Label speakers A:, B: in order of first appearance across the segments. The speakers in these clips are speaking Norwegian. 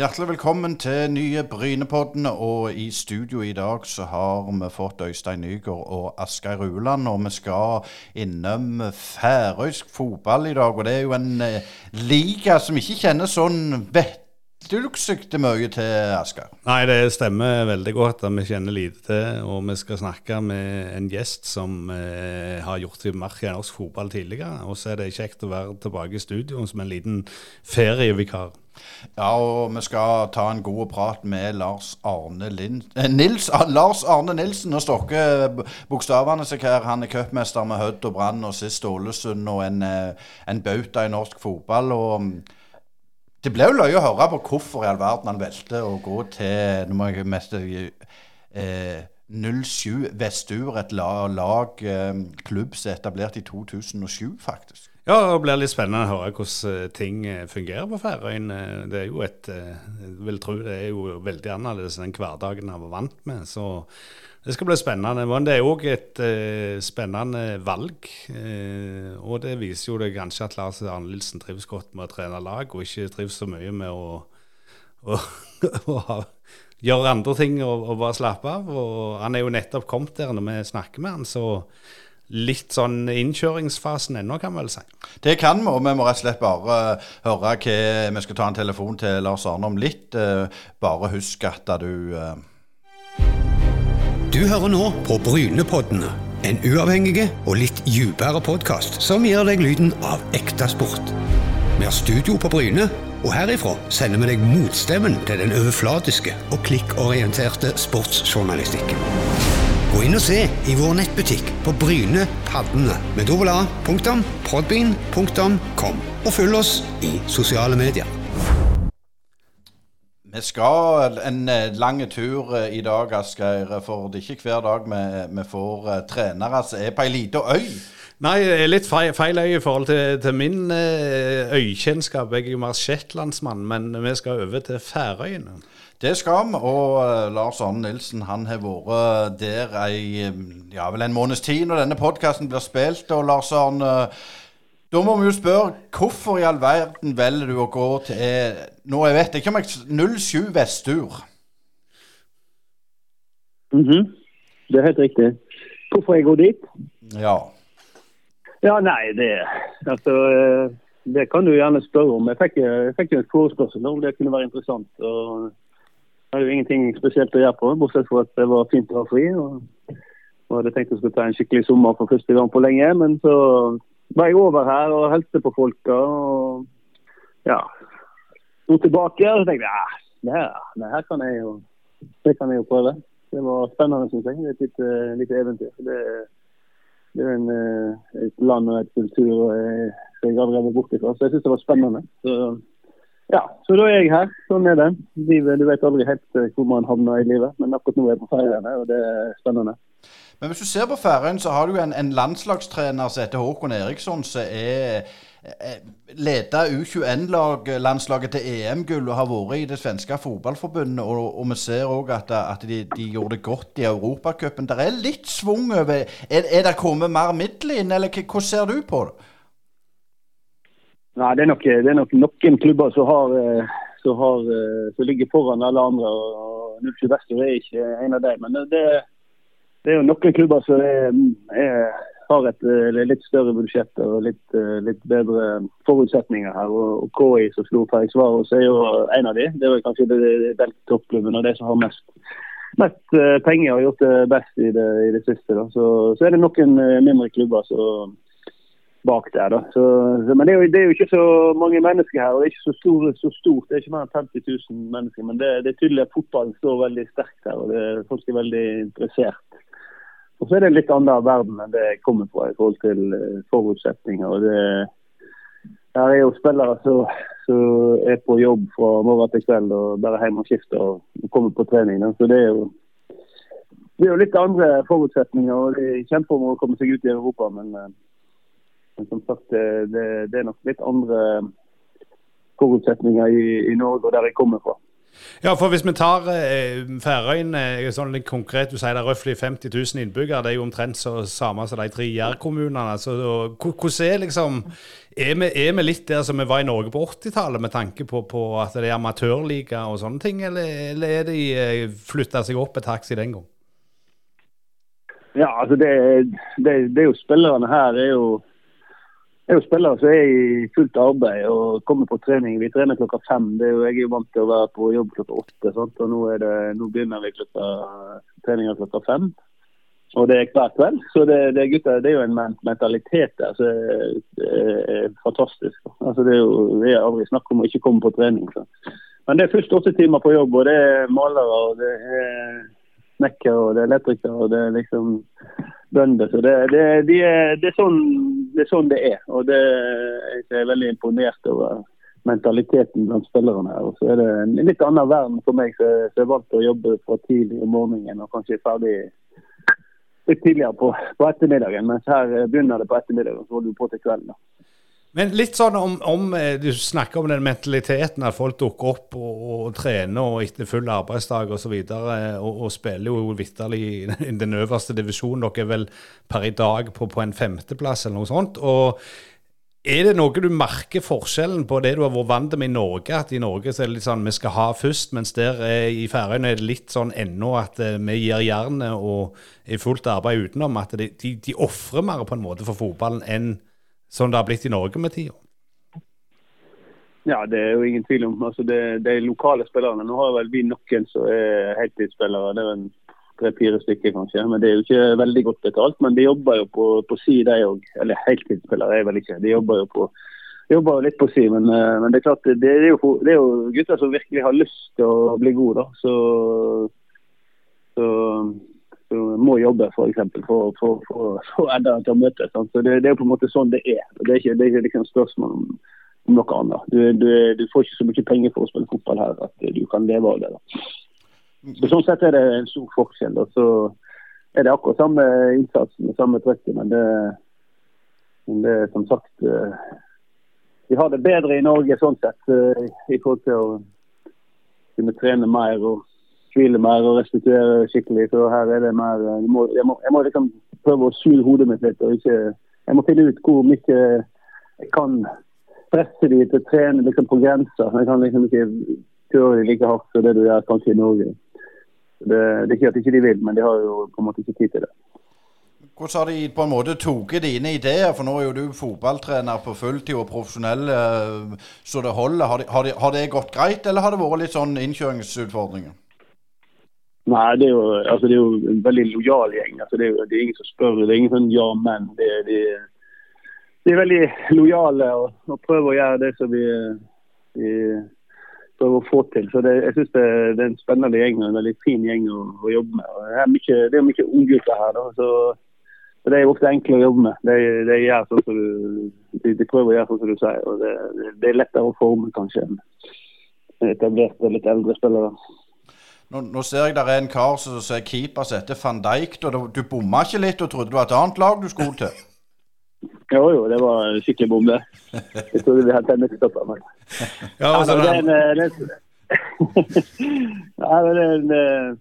A: Hjertelig velkommen til nye Brynepodden. Og i studio i dag så har vi fått Øystein Nygaard og Asgeir Ruland. Og vi skal innom færøysk fotball i dag. Og det er jo en eh, liga som ikke kjenner sånn vettulsigt mye til, Asgeir.
B: Nei, det stemmer veldig godt at vi kjenner lite til. Og vi skal snakke med en gjest som eh, har gjort seg mark i norsk fotball tidligere. Og så er det kjekt å være tilbake i studio som en liten ferievikar.
A: Ja, og vi skal ta en god prat med Lars Arne Lind... Eh, Nils, ah, Lars Arne Nilsen. Nå stokker bokstavene seg her. Han er cupmester med Hødd og Brann og sist Ålesund og en, eh, en bauta i norsk fotball. og mm, det ble jo løye å høre på hvorfor i all verden han valgte å gå til Nå må jeg mest eh, 07 Vestur, et lag, lag, eh, klubb som er etablert i 2007, faktisk.
B: Ja, det blir litt spennende å høre hvordan eh, ting eh, fungerer på Færøyene. Det er jo et eh, Jeg vil tro det er jo veldig annerledes enn hverdagen jeg var vant med. Så det skal bli spennende. Men det er òg et eh, spennende valg. Eh, og det viser jo det kanskje at Lars Arne Nilsen trives godt med å trene lag, og ikke trives så mye med å, å, å gjøre andre ting og, og bare slappe av. Og han er jo nettopp kommet der når vi snakker med han, så litt sånn innkjøringsfasen ennå, kan vi vel si.
A: Det kan vi, og vi må rett og slett bare eh, høre hva Vi skal ta en telefon til Lars Arne om litt. eh, bare husk at du eh,
C: Du hører nå på Brynepoddene. En uavhengig og litt dypere podkast som gir deg lyden av ekte sport. Vi har studio på Bryne, og herifra sender vi deg motstemmen til den overflatiske og klikkorienterte sportsjournalistikken. Gå inn og se i vår nettbutikk på Bryne Paddene med dobbel A, punktum, podbean, punktum, kom. Og følg oss i sosiale medier.
A: Vi skal en eh, lang tur eh, i dag, Asgeir. For det er ikke hver dag vi, vi får eh, trenere som er på ei lita øy.
B: Nei, det er litt feil, feil øy i forhold til, til min øykjennskap. Jeg er jo mer shetlandsmann, men vi skal over til Færøyene.
A: Det skal vi. Og eh, Lars Arne Nilsen han har vært der ei, eh, ja, vel en måneds tid når denne podkasten blir spilt. Og Lars Arne, da må vi jo spørre hvorfor i all verden velger du å gå til Nå jeg vet ikke om jeg 07 Vestur.
D: Mhm. Det er helt riktig. Hvorfor jeg går dit?
A: Ja.
D: Ja, nei, det Altså, eh, det kan du gjerne spørre om. Jeg fikk, jeg fikk en forespørsel om det kunne være interessant. og Jeg hadde jo ingenting spesielt å gjøre på, bortsett fra at det var fint å ha fri. og og hadde tenkt jeg skulle ta en skikkelig sommer for første gang på lenge, men så var jeg over her og hilste på folka. og ja, sto tilbake og tenkte jeg ja, det her, det her kan jeg jo det kan jeg jo prøve. Det var spennende, syns jeg. Et lite, lite eventyr. Det, det er en, eh, et land og et kultur og som jeg aldri har vært borti fra, så jeg syns det var spennende. Så, ja, så da er jeg her. Sånn er det. Livet, du vet aldri helt eh, hvor man havner i livet, men akkurat nå er jeg på Færøyene, og det er spennende.
A: Men hvis du ser på Færøyene, så har du en, en landslagstrener som heter Håkon Eriksson, som er eh, leda U21-landslaget til EM-gull og har vært i det svenske fotballforbundet. Og, og vi ser òg at, at de, de gjorde det godt i Europacupen. Det er litt svung over Er, er det kommet mer midler inn, eller hva- ser du på det?
D: Nei, det er nok, det er nok noen klubber som, har, eh, som, har, eh, som ligger foran alle andre. og 07 Vestur er ikke en av dem. Men det, det er jo noen klubber som er, er, har et eh, litt større budsjett og litt, litt bedre forutsetninger her. Og, og KI som slo Ferriksvaros er jo en av de. Det er kanskje den toppklubben og de som har mest, mest penger og gjort det best i det, i det siste. Så, så er det noen mindre klubber som bak der. da. Så, men det er, jo, det er jo ikke så mange mennesker her, og det er ikke så, stor, så stort. Det er ikke mer enn 50 000 mennesker. Men det, det er tydelig at fotballen står veldig sterkt her, og det, folk er veldig interessert. Og så er det en litt annen verden enn det jeg kommer fra i forhold til eh, forutsetninger. og det her er jo spillere som er på jobb fra morgen til kveld og bare hjemme og skifter og kommer på trening. Så det er jo det er jo litt andre forutsetninger. og er kjemper om å komme seg ut i Europa, men, eh, men som sagt, det, det, er nok litt andre forutsetninger i, i Norge og der jeg kommer fra.
B: Ja, for hvis vi tar eh, Færøyene sånn litt konkret, du sier det er røftlig 50 000 innbyggere. Det er jo omtrent så samme som de tre Jærkommunene. Så hvordan er liksom er vi, er vi, litt der som vi var i Norge på 80-tallet, med tanke på, på, at det er amatørliga og sånne ting, eller, eller er de eh, flytta seg opp et taxi den gang?
D: Ja, altså det, det, det er jo spillerne her er jo er jo spillere som er i fullt arbeid og kommer på trening. Vi trener klokka fem. Er jo, jeg er jo vant til å være på jobb klokka åtte. Sant? og nå, det, nå, begynner vi klokka, treninga klokka fem. Og det er hver kveld. Så det, det, gutter, det er jo en mentalitet der som er, er, fantastisk. Altså det er jo det er aldri snakk om å ikke komme på trening. Så. Men det er først åtte timer på jobb, og det er malere, og det er snekkere, og det er elektrikere, og det er liksom bønder. Så det, det, de er, det, er sånn, det, er sånn, det er. Og det, jeg er veldig imponert over mentaliteten blant spillerne. Og så er det en litt annen verden for meg som har valgt å jobbe fra tidlig om morgenen og kanskje er ferdig litt tidligere på, på ettermiddagen. Mens her begynner det på ettermiddagen, så holder du på til kvelden. da.
B: Men litt sånn om, om, eh, Du snakker om den mentaliteten at folk dukker opp og, og trener og etter full arbeidsdag osv. Og, så og, og spiller jo vitterlig i den øverste divisjonen. Dere er vel per i dag på, på en femteplass eller noe sånt. og er det noe du merker forskjellen på det du har vært vant med i Norge? At i Norge så er det litt sånn vi skal ha først, mens der er, i Færøyene er det litt sånn ennå at uh, vi gir jernet og er fullt arbeid utenom. At de, de, de ofrer mer på en måte for fotballen enn som det har blitt i Norge med tida?
D: Ja, det er jo ingen tvil om. Altså, det, de lokale spillerne. Nå har vel vi noen som er heltidsspillere. Det er en tre-fire stykker kanskje. Men Det er jo ikke veldig godt betalt. Men de jobber jo på, på si, de òg. Eller heltidsspillere er vel ikke. De jobber jo på jobber jo litt på si, men, eh, men, det er klart, det er, jo, det er, jo, gutter som virkelig har lyst til å bli gode. så, så må jobbe for, eksempel, for, for, for, Edda til å møtes. Så det, det, er på en måte sånn det er. Det er ikke, det er ikke liksom spørsmål om, om, noe annet. Du, du, du, får ikke så mye penger for å spille fotball her at du kan leve av det. Da. Så Sånn sett er det en stor forskjell. Og så er det akkurat samme innsatsen og samme trøkket, men det, det er som sagt eh, Vi har det bedre i Norge sånn sett eh, i forhold til å kunne trene mer og hvile mer og restituere skikkelig. Så her er det mer Jeg må, jeg må, jeg må liksom prøve å snu hodet mitt litt. og ikke, Jeg må finne ut hvor mye jeg kan presse de til å trene liksom på grensa. Jeg kan liksom ikke kjøre de like hardt som det du gjør kanskje i Norge. Det, det er ikke at ikke de vil, men de har jo på en måte ikke tid til det.
A: Hvordan har de på en måte tatt dine ideer? For nå er jo du fotballtrener på fulltid og profesjonell eh, så det holder. Har, de, har, de, det gått greit, eller har det vært litt sånn innkjøringsutfordringer?
D: Nei, det er jo, altså, det er jo en veldig lojal gjeng. Altså, det, er det, er ingen som spør. Det er ingen sånn ja, men. Det, de, de, er veldig lojale og, og, prøver å gjøre det som vi, vi prøver å få til. Så jeg syns det, det, er en spennende gjeng og en veldig fin gjeng å, å jobbe med. Og det er mye, det er mye unggutter her. Da, så, så Det er ofte enkle å jobbe med. De, de, gjør sånn som du, de, de, prøver å gjøre sånn som du sier. og Det, det er lettere å forme kanskje enn etablerte, litt eldre spillere.
A: Nå, nå, ser jeg der er en kar som sier keeper som heter van Dijk. Du, du bomma ikke litt og trodde det var et annet lag du skulle til?
D: Jo, jo, det var skikkelig bom, det. Jeg trodde vi hadde tennisstopper. Men... Ja, altså, det, er en, eh, det, er en, eh,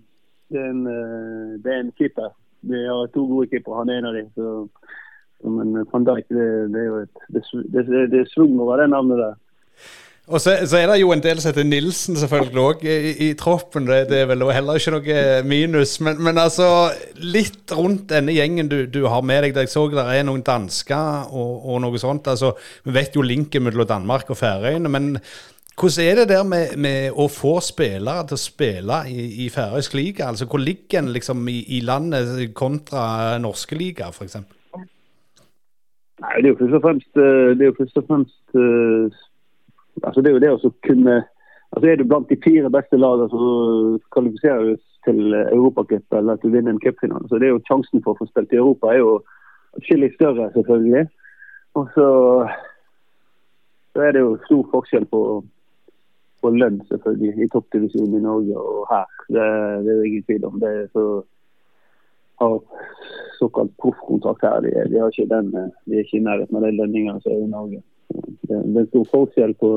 D: det, er en, eh, det er en keeper. Vi har to gode keepere. Han er en av dem. Så, men van Dijk, det, det, er jo et Det, det, det er svung over det navnet der.
B: Og så, så, er det jo en del som heter Nilsen selvfølgelig òg i, i, troppen. Det, det, er vel heller ikke noe minus. Men, men, altså, litt rundt denne gjengen du, du har med deg. Jeg så det er noen dansker og, og, noe sånt. Altså, vi vet jo linken mellom Danmark og Færøyene. Men hvordan er det der med, med, å få spillere til å spille i, i færøysk liga? Altså, hvor ligger en liksom i, i, landet kontra norske liga, f.eks.?
D: Nei, det er jo først og fremst, eh, det er først og fremst uh, altså det er jo det å kunne altså Er du blant de fire beste lagene, som kvalifiserer du til Europacup eller til å vinne en cupfinale. Så det er jo sjansen for å få spilt i Europa er jo atskillig større, selvfølgelig. Og så, så, er det jo stor forskjell på, på lønn, selvfølgelig, i toppdivisjonen i Norge og her. Det, det er ingen tvil om. Det er så har såkalt proffkontrakt her. De, de, ikke den, de er ikke i nærheten av de lønningene som er i Norge det, det er stor forskjell på,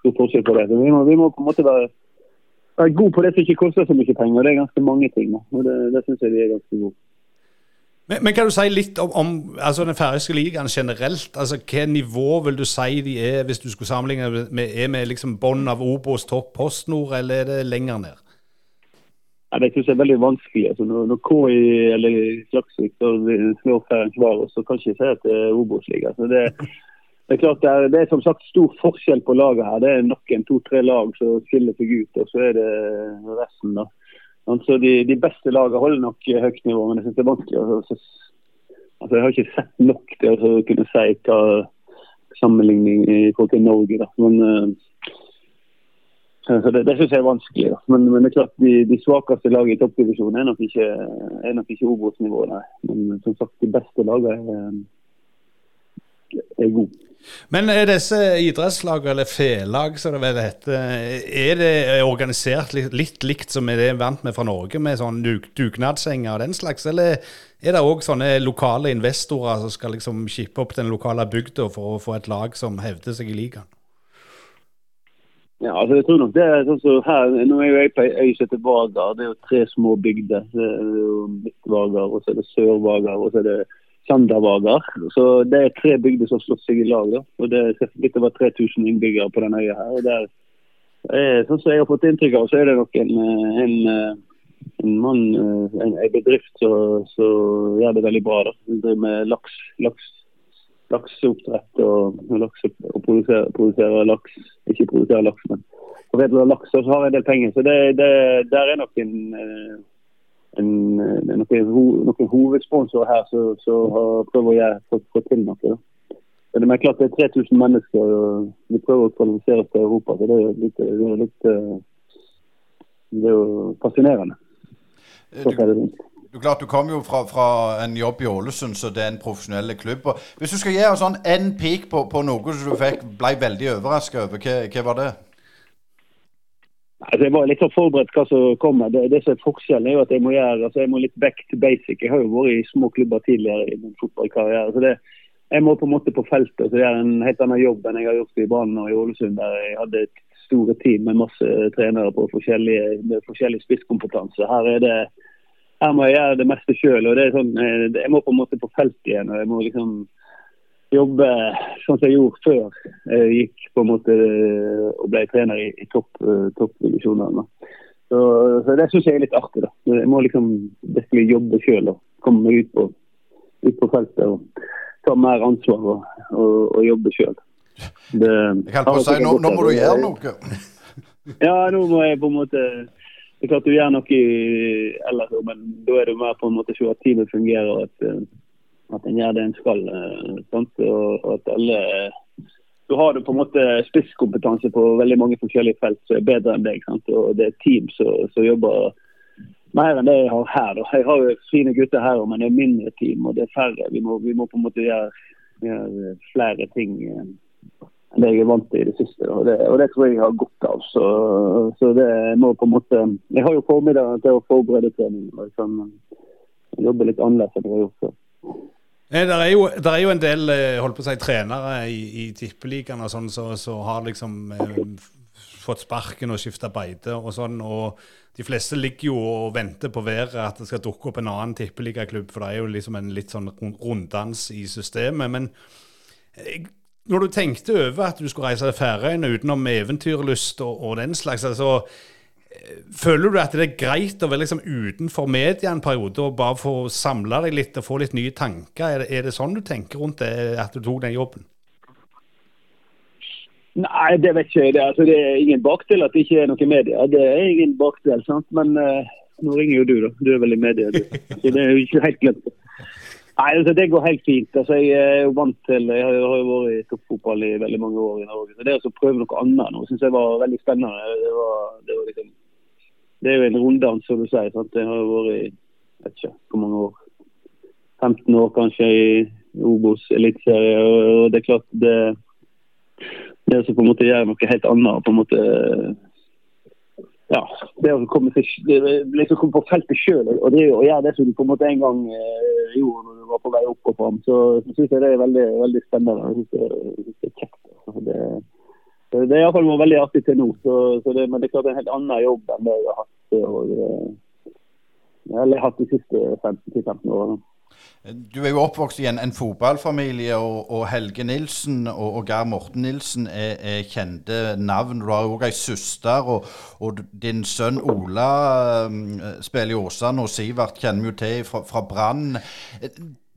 D: stor forskjell på det. Vi må, vi må, på en måte være være god på det som ikke koster så mye penger. Det er ganske mange ting. Da. og Det, det syns jeg de er ganske gode.
B: Men, men, kan du si litt om, om altså den færøyske ligaen generelt? altså Hva nivå vil du si de er, hvis du skulle sammenligne med Er med liksom bånn av Obos, topp, PostNord, eller er det lenger ned?
D: Ja, det synes jeg er veldig vanskelig. Altså, når, når KI eller Klaksvik slår Færøyens så kan jeg ikke si at det er Obos-liga. Så det, det, er klart det er, det er, som sagt stor forskjell på laget her. Det er noen to-tre lag som skiller seg ut, og så er det resten. da. Altså, de, de, beste lagene holder nok høyt nivå, men jeg synes det er vanskelig. Altså, altså, jeg har ikke sett nok til å kunne si hva sammenligning i forhold til Norge. Da. Men, uh, så Det, det synes jeg er vanskelig. Da. Men, men, det er klart de, de svakeste lagene i toppdivisjonen er nok ikke, er ikke Obos-nivå. Men som sagt, de beste lagene er, er gode.
B: Men er disse idrettslagene, eller felag som det vel heter, er det organisert litt, litt likt som det er vant med fra Norge, med sånn dugnadssenger og den slags, eller er det òg sånne lokale investorer som skal liksom skippe opp den lokale bygda for å få et lag som hevder seg i ligaen?
D: Ja, altså jeg tror nok det er sånn som her, Nå er jo jeg på øy som heter Vagar. Det er jo tre små bygder. Det er jo Midt-Vagar, og så er det Sør-Vagar, og så er det Sandervagar. Så Det er tre bygder som slått seg i lag. Da. og Det er litt over 3000 innbyggere på denne øya. her. og der, er, sånn som jeg har fått inntrykk av, så er det nok en, en, en mann, en, en bedrift som gjør det veldig bra. da. De driver med laks, laks, lakseoppdrett og, laks, og produserer, produserer, laks. Ikke produserer laks, men foredler laks. Og har en del penger. Så det, det, der er nok en en, noen, noen hovedsponsorer her som prøver jeg å få, til noe. Da. Men det er klart det er 3000 mennesker, og vi prøver å kvalifisere oss til Europa. så Det er litt, det er litt eh, det er jo fascinerende.
A: Du, du, klart, du kom jo fra, fra, en jobb i Ålesund, så det er en profesjonell klubb. Hvis du skal gi oss sånn en peak på, på noe som du fikk, ble veldig overraska over, hva, hva var det?
D: Altså, jeg var litt så forberedt hva som kommer. Det, det som er Forskjellen er jo at jeg må gjøre, altså jeg må litt back to basic. Jeg har jo vært i små klubber tidligere i min fotballkarriere. så det, Jeg må på en måte på feltet. Det er en helt annen jobb enn jeg har gjort i Brann og i Ålesund. der Jeg hadde et store team med masse trenere på forskjellige, med forskjellig spisskompetanse. Her er det, her må jeg gjøre det meste sjøl. Sånn, eh, jeg må på en måte på feltet igjen. og jeg må liksom jobbe sånn som jeg gjorde før jeg gikk på en måte og ble trener i, i topp, uh, toppdivisjonene. Så, så, det syns jeg er litt artig. da. Jeg må liksom virkelig jobbe sjøl og komme meg ut på, ut på, feltet og ta mer ansvar og, og, og jobbe sjøl.
A: Jeg holdt på si, nå, nå må du gjøre noe.
D: ja, nå må jeg på en måte Det er klart du gjør noe ellers, men da er det mer på en måte å se at teamet fungerer. og at eh, at en gjør det en skal. Eh? Og at alle Du har du på en måte spisskompetanse på veldig mange forskjellige felt som er bedre enn deg. Sant? Og det er team som jobber mer enn det jeg har her. Da. Jeg har jo fine gutter her, men det er mindre team og det er færre. Vi må, vi må på en måte gjøre, gjøre flere ting eh, enn det jeg er vant til i det siste. Og det, og det tror jeg jeg har godt av. Så, så, det må på en måte Jeg har jo formiddagen til å forberede trening. Og jeg kan jobbe litt annerledes enn jeg har gjort før.
B: Det er, jo, er jo en del eh, holdt på å si, trenere i, i tippeligaen og sånn som så, så har liksom eh, fått sparken og skifta beite og sånn. Og de fleste ligger jo og venter på været at det skal dukke opp en annen tippeligaklubb, for det er jo liksom en litt sånn runddans i systemet. Men eh, når du tenkte over at du skulle reise til Færøyene utenom eventyrlyst og, og den slags, altså Føler du at det er greit å være liksom utenfor media en periode og bare få samla deg litt og få litt nye tanker? Er det, er det sånn du tenker rundt det, at du tok den jobben?
D: Nei, det vet ikke jeg. Det, altså, det er ingen bakdel at det ikke er noe media. Det er ingen bakdel, sant? men uh, nå ringer jo du, da. Du er vel i media, du. Så det er jo ikke helt glemt. Nei, altså, Det går helt fint. Altså, Jeg er jo vant til Jeg har jo vært i toppfotball i veldig mange år i Norge. så Det å prøve noe annet nå syns jeg var veldig spennende. Det var, det var liksom det er jo en runddans, som du sier. Sant? Jeg har vært i vet ikke hvor mange år. 15 år kanskje i Obos eliteserie. Og det er klart det, det som på en måte gjør noe helt annet på en måte ja, det å komme, til, liksom på feltet sjøl og, det, og gjøre det som du på en måte en gang eh, gjorde når du var på vei opp og fram, så, så syns jeg det er veldig, veldig spennende. Jeg synes det, det er kjekt. Altså. Det, Det har vært veldig artig til nå. Så, så det, men det er klart en helt annen jobb enn det jeg har hatt. Og, eh, eller hatt de siste 15-15 årene.
A: Du er jo oppvokst i en, en fotballfamilie, og, og, Helge Nilsen og, og Geir Morten Nilsen er, er, kjente navn. Du har òg ei søster, og, og, din sønn Ola um, spiller i Åsane, og Sivert kjenner vi jo til fra, fra Brann.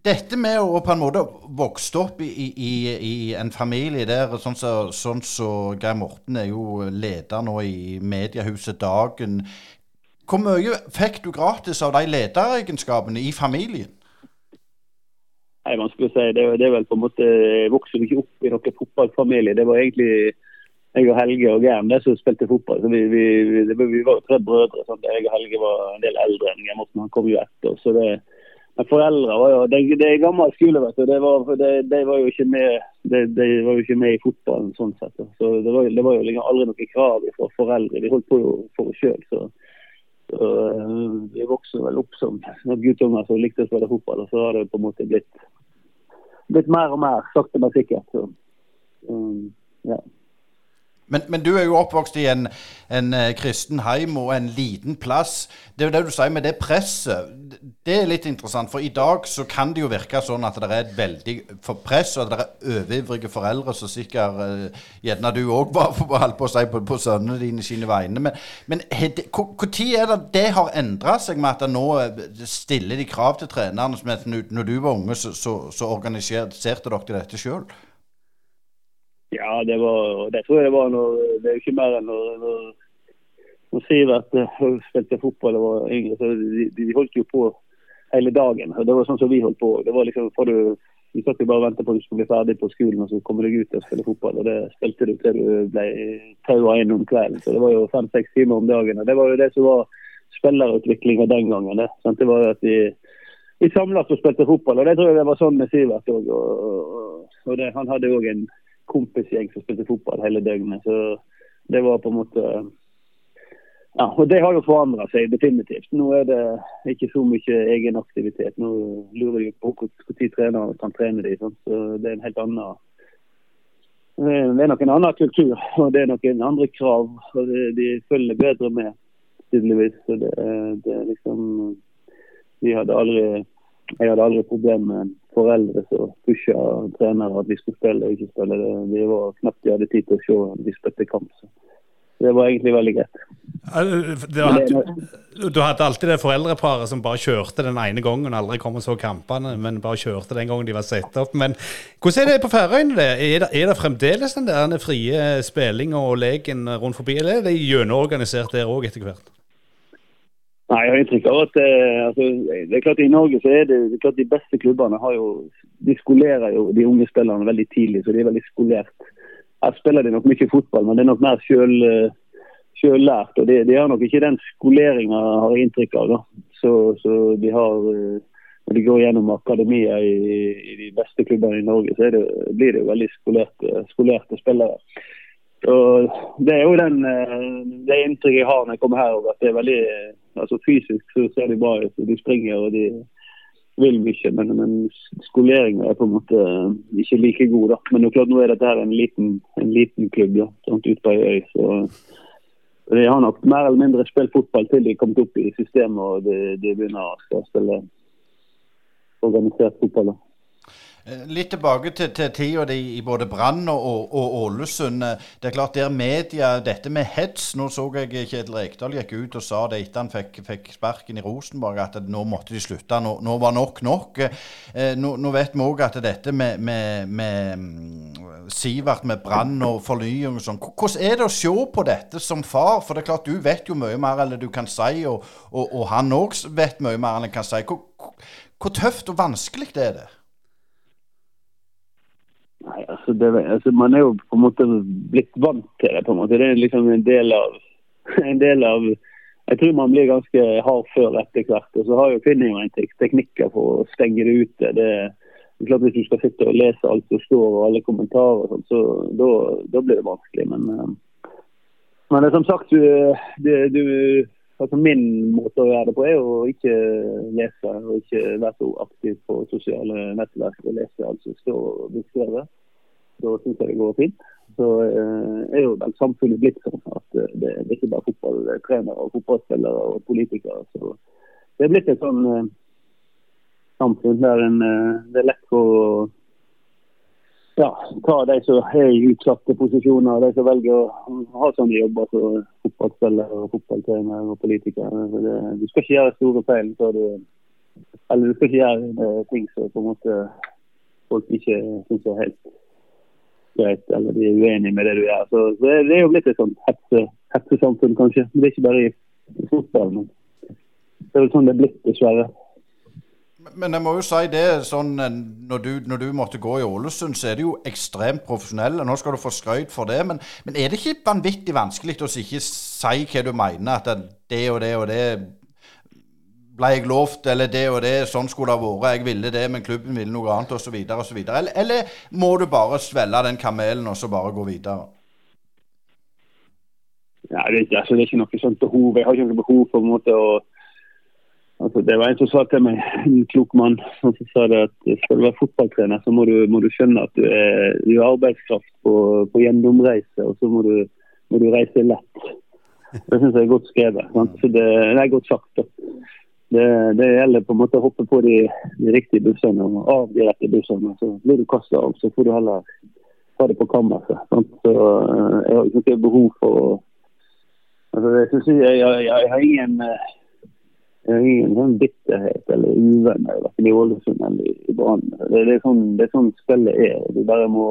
A: Dette med å på en måte vokse opp i, i, i en familie der sånn som så, sånn så Geir Morten er jo leder nå i mediehuset Dagen. Hvor mye fikk du gratis av de lederegenskapene i familien?
D: Nei, vanskelig å si. Det, det er vel på en måte, Jeg vokste ikke opp i noen fotballfamilie. Det var egentlig jeg og Helge og Gern som spilte fotball. Vi, vi, vi, var tre brødre. Sånn. Jeg og Helge var en del eldre enn Geir Morten. Han kom jo etter. så det foreldre var jo, det, det er gammel skole, vet du. De var, var jo ikke med i fotballen sånn sett. Så det var, det var jo liksom aldri noe krav fra foreldre. De holdt på jo for oss sjøl. Så, så vi vokste vel opp som guttunger som likte å spille fotball. Og så har det på en måte blitt blitt mer og mer, sakte, men sikkert. Så, um, ja.
A: Men, men, du er jo oppvokst i en, en uh, kristen heim og en liten plass. Det er jo det du sier med det presset. Det er litt interessant, for i dag så kan det jo virke sånn at det er et veldig press, og at det er overivrige foreldre som sikkert uh, Gjerne du òg var holdt på å si på, på sønnene dine sine vegne. Men, men når er det det har endra seg med at nå eh, stiller de krav til trenerne? som Når du var unge, så, så, så organiserte dere dette sjøl?
D: Ja, det var det tror jeg det var når Det er jo ikke mer enn når, når, når Sivert uh, spilte fotball og var yngre. så de, de, holdt jo på hele dagen. og Det var sånn som vi holdt på. Det var liksom for du, Vi satt jo bare og ventet på at du skulle bli ferdig på skolen og så kommer deg ut og spille fotball. og Det spilte du til du ble taua inn om kvelden. Så det var jo fem-seks timer om dagen. og Det var jo det som var spillerutviklinga den gangen. Det, sant? det var jo at vi, vi samlet og spilte fotball. og Det tror jeg det var sånn med Sivert òg. Og, og, og det, han hadde òg en kompisgjeng som spilte fotball hele døgnet. Så det var på en måte ja, og Det har jo forandra seg definitivt. Nå er det ikke så mye egen aktivitet. Nå lurer de på når trenere kan trene de, sånn. så Det er en helt annen det er nok en annen kultur og det er noen andre krav. og det, De følger bedre med, tydeligvis. Det, det liksom Vi hadde aldri Jeg hadde aldri problemer med foreldre som pusha trenere at vi skulle spille og ikke spille. Det, det var knapt de hadde tid til å se om de spilte kamp. Så det var egentlig veldig greit.
B: Hadde, du hadde alltid det foreldreparet som bare kjørte den ene gangen, aldri kom og så kampene, men bare kjørte den gangen de var satt opp. Men hvordan er det på Færøyene? Er, er det, fremdeles den der frie spillinga og leken rundt forbi, eller er det gjennomorganisert der òg etter hvert?
D: Nei, Jeg har inntrykk av at eh, altså, det er klart I Norge så er det, det er klart de beste klubbene har jo, de skolerer jo de unge spillerne veldig tidlig. så de er veldig skolert. Her spiller de nok mye fotball, men det er nok mer selv, selvlært. og de, de, har nok ikke den skoleringa, har jeg inntrykk av. da. Så, så, de har, eh, Når de går gjennom akademia i, i de beste klubbene i Norge, så det, blir det jo veldig skolerte, skolerte spillere. Og Det er jo den, eh, det inntrykket jeg har når jeg kommer her. at det er veldig altså Fysisk så ser de bra ut. De springer og de vil mye. Men, men skoleringa er på en måte ikke like god. da. Men det er klart nå er dette her en liten, en liten klubb da, sånn ute på ei øy. så de har nok mer eller mindre spilt fotball til de er kommet opp i systemet og de, de begynner å spille organisert fotball. da.
A: Eh, litt tilbake til, til tida i både Brann og, og, og, Ålesund. Eh, det er klart der media, Dette med hets Nå så jeg Kjetil Rekdal gikk ut og sa det etter han fikk, fikk sparken i Rosenborg, at nå måtte de slutte. Nå, nå var nok nok. Eh, nå, nå, vet vi òg at dette med, med, med mm, Sivert med Brann og fornying og sånn Hvordan er det å se på dette som far? For det er klart du vet jo mye mer enn du kan si, og, og han òg vet mye mer enn han kan si. Hvor, hvor tøft og vanskelig det er det?
D: Nei, altså, det, altså, Man er jo på en måte blitt vant til det. på en måte. Det er liksom en del av, en del av Jeg tror man blir ganske hard før etter hvert. Og så har jo finner teknikker for å stenge det ute. Det er klart Hvis du skal sitte og lese alt som står og alle kommentarer, og sånt, så da, blir det vanskelig. Men, eh, men det er som sagt, du, du, du altså Min måte å gjøre det på er å ikke lese og ikke være så aktiv på sosiale nettverk og lese alt som står beskrevet. Da syns jeg det går fint. Så eh, er jo vel samfunnet blitt sånn at det, det er ikke bare fotballtrenere og fotballspillere og politikere. Så det er blitt et sånn eh, samfunn der en, eh, det er lett for ja, ta de som er i utsatte posisjoner, de som velger å ha sånne jobber som fotballspillere og fotballtrenere og politikere. Det, du skal ikke gjøre store feil før du Eller du skal ikke gjøre ting som på en måte folk ikke syns er helt greit, eller de er uenige med det du gjør. Så, det, det er jo blitt et sånt hetse, hetsesamfunn, kanskje. Det er ikke bare i fotball. Men det er vel sånn det er blitt, dessverre.
A: Men jeg må jo si det, sånn, når du, når du måtte gå i Ålesund, så er det jo ekstremt profesjonelle. Nå skal du få skryt for det, men, men, er det ikke vanvittig vanskelig å ikke si hva du mener? At det og det og det ble jeg lovt, eller det og det, sånn skulle det ha vært, jeg ville det, men klubben ville noe annet, osv., osv. Eller, eller må du bare svelge den kamelen og så bare gå videre?
D: Nei, det, er, altså, det er ikke noe sånt behov. Jeg har ikke noe behov for en måte å altså, Det var en som sa til meg, en klok mann, som sa det at skal du være fotballtrener, så må du, må du skjønne at du er, du er arbeidskraft på, på gjennomreise, og så må du, må du reise lett. Det syns jeg er godt skrevet. Det, det er godt sagt. Det, det, gjelder på en måte å hoppe på de, de riktige bussene og av de rette bussene. Så blir du kasta av, så får du heller ta det på kammerset. Så uh, Jeg har ikke behov for å altså, jeg, jeg, jeg, jeg, har ingen har ingen sånn bitterhet eller uvenner verken i Ålesund eller i Brann. Det, det, sånn, det er sånn spillet er. Du bare må,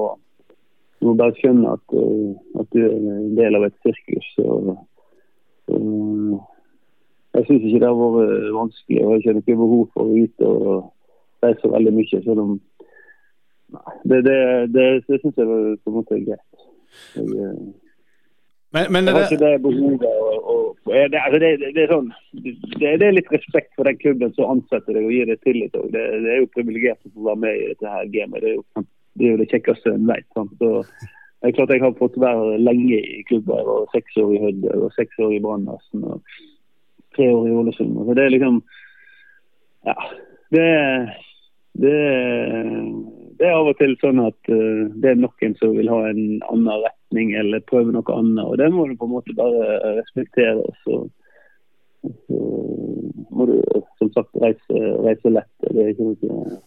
D: du må bare skjønne at, uh, at, du er en del av et sirkus. og, og jeg syns ikke det har vært eh, vanskelig. Jeg har ikke behov for å ut og reise veldig mye. Selv om nei, det, det, det, det syns jeg på en måte er greit. Jeg, eh,
B: men, men
D: det, det, det. Og, og, det, altså det, det, er sånn, det, er litt respekt for den klubben som ansetter deg og gir deg tillit. Og det, er jo privilegert å få være med i dette her gamet. Det er jo det, er jo det kjekkeste en vet. Sant? Så, det er klart jeg har fått være lenge i klubben. Jeg var seks år i Hødd og seks år i Brann tre år i Ålesund. Så det er liksom Ja. Det, det, det, er av og til sånn at uh, det er noen som vil ha en annen retning eller prøve noe annet. Og det må du på en måte bare respektere. Og så, så må du som sagt reise, reise lett. Det er ikke noe,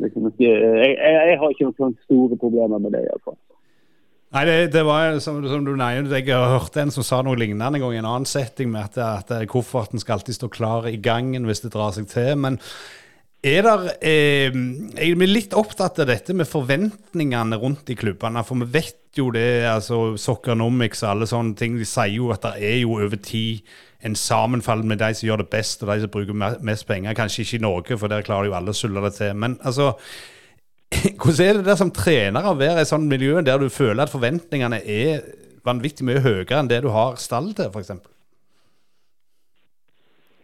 D: det er ikke noe jeg, jeg, jeg, har ikke noen store problemer med det, iallfall.
B: Nei, det, det, var som, som du nevnte, jeg hørte en som sa noe lignende en gang i en annen setting, med at, at kofferten skal alltid stå klar i gangen hvis det drar seg til. Men er der, eh, jeg er litt opptatt av dette med forventningene rundt i klubbene. For vi vet jo det, altså Soccernomics og alle sånne ting, de sier jo at det er jo over tid en sammenfall med de som gjør det best, og de som bruker mest penger. Kanskje ikke i Norge, for der klarer jo alle å sulle det til. Men altså hvordan er det der som trener å være i sånn miljø der du føler at forventningene er vanvittig mye høyere enn det du har stall til, f.eks.?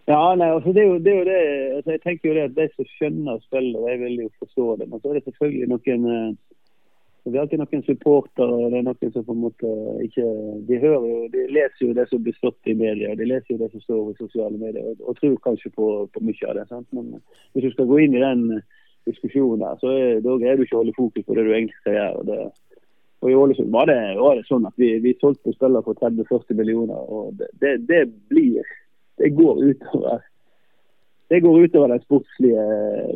D: Ja, nei, altså det er jo det, er jo det altså jeg tenker jo det at de som skjønner spillet, de vil jo forstå det. Men så er det selvfølgelig noen eh, Vi har alltid noen supportere det er noen som på en måte ikke De hører jo, de leser jo det som blir stått i media, de leser jo det som står i sosiale medier og, og tror kanskje på, på, mye av det. Sant? Men hvis du skal gå inn i den diskusjoner, så er, da greier du ikke å holde fokus på det du egentlig skal gjøre. Og, det, og I Ålesund var det, var det sånn at vi, vi solgte spillere for 30-40 millioner. og det, det, det, blir Det går utover det går utover det sportslige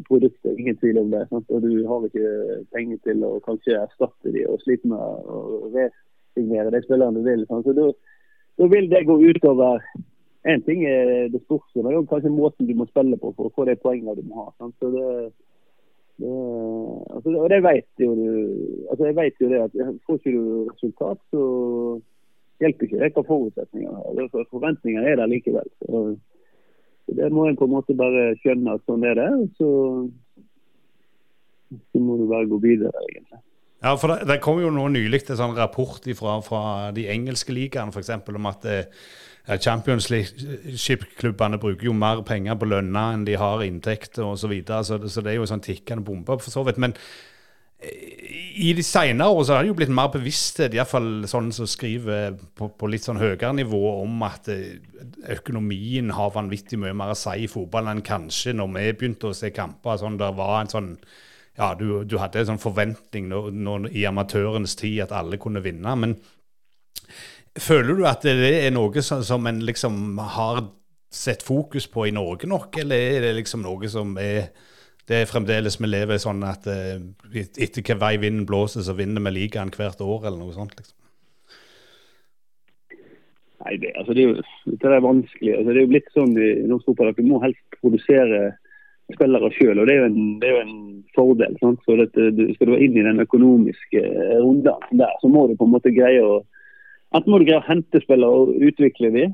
D: produktet, ingen tvil om det. Sant? Og Du har ikke penger til å kanskje erstatte de og slite med å resignere de spillerne du vil. Sant? Så da, vil det gå utover en ting er det sportslige, men kanskje måten du må spille på for å få de poengene du må ha. Sant? Så det, det, altså, og det vet jo du altså Jeg vet jo det at får ikke du resultat, så hjelper ikke det hva forutsetninger har. Forventningene er der likevel. Så, så Det må en på en måte bare skjønne at sånn er det. Så, så må du bare gå videre, egentlig.
B: Ja, for Det, det kom jo nå nylig en sånn rapport fra, fra de engelske ligaene f.eks. om at eh, Champions League-klubbene bruker jo mer penger på lønna enn de har inntekter osv. Så, videre, så, så det er jo en sånn tikkende bombe, for så vidt. Men i de senere år så har det jo blitt mer bevissthet, iallfall sånn som skriver på, på, litt sånn høyere nivå, om at eh, økonomien har vanvittig mye mer å si i fotball enn kanskje når vi begynte å se kamper. sånn Der var en sånn ja, du, du hadde en sånn forventning nå, nå, i amatørens tid at alle kunne vinne. Men føler du at det er noe som, som en liksom har sett fokus på i Norge nok, eller er det liksom noe som er det er fremdeles vi lever sånn at uh, etter hvilken vei vinden blåser, så vinner vi ligaen hvert år, eller noe sånt? liksom?
D: Nei, det, altså, det, er jo, er vanskelig. Altså, det er jo blitt sånn i norsk fotball at vi må helst produsere spillere sjøl. Det, det, er jo en fordel. Sant? Så dette, du, Skal du inn i den økonomiske runden der, så må du på en måte greie å Enten må du greie å hente spillere og utvikle dem,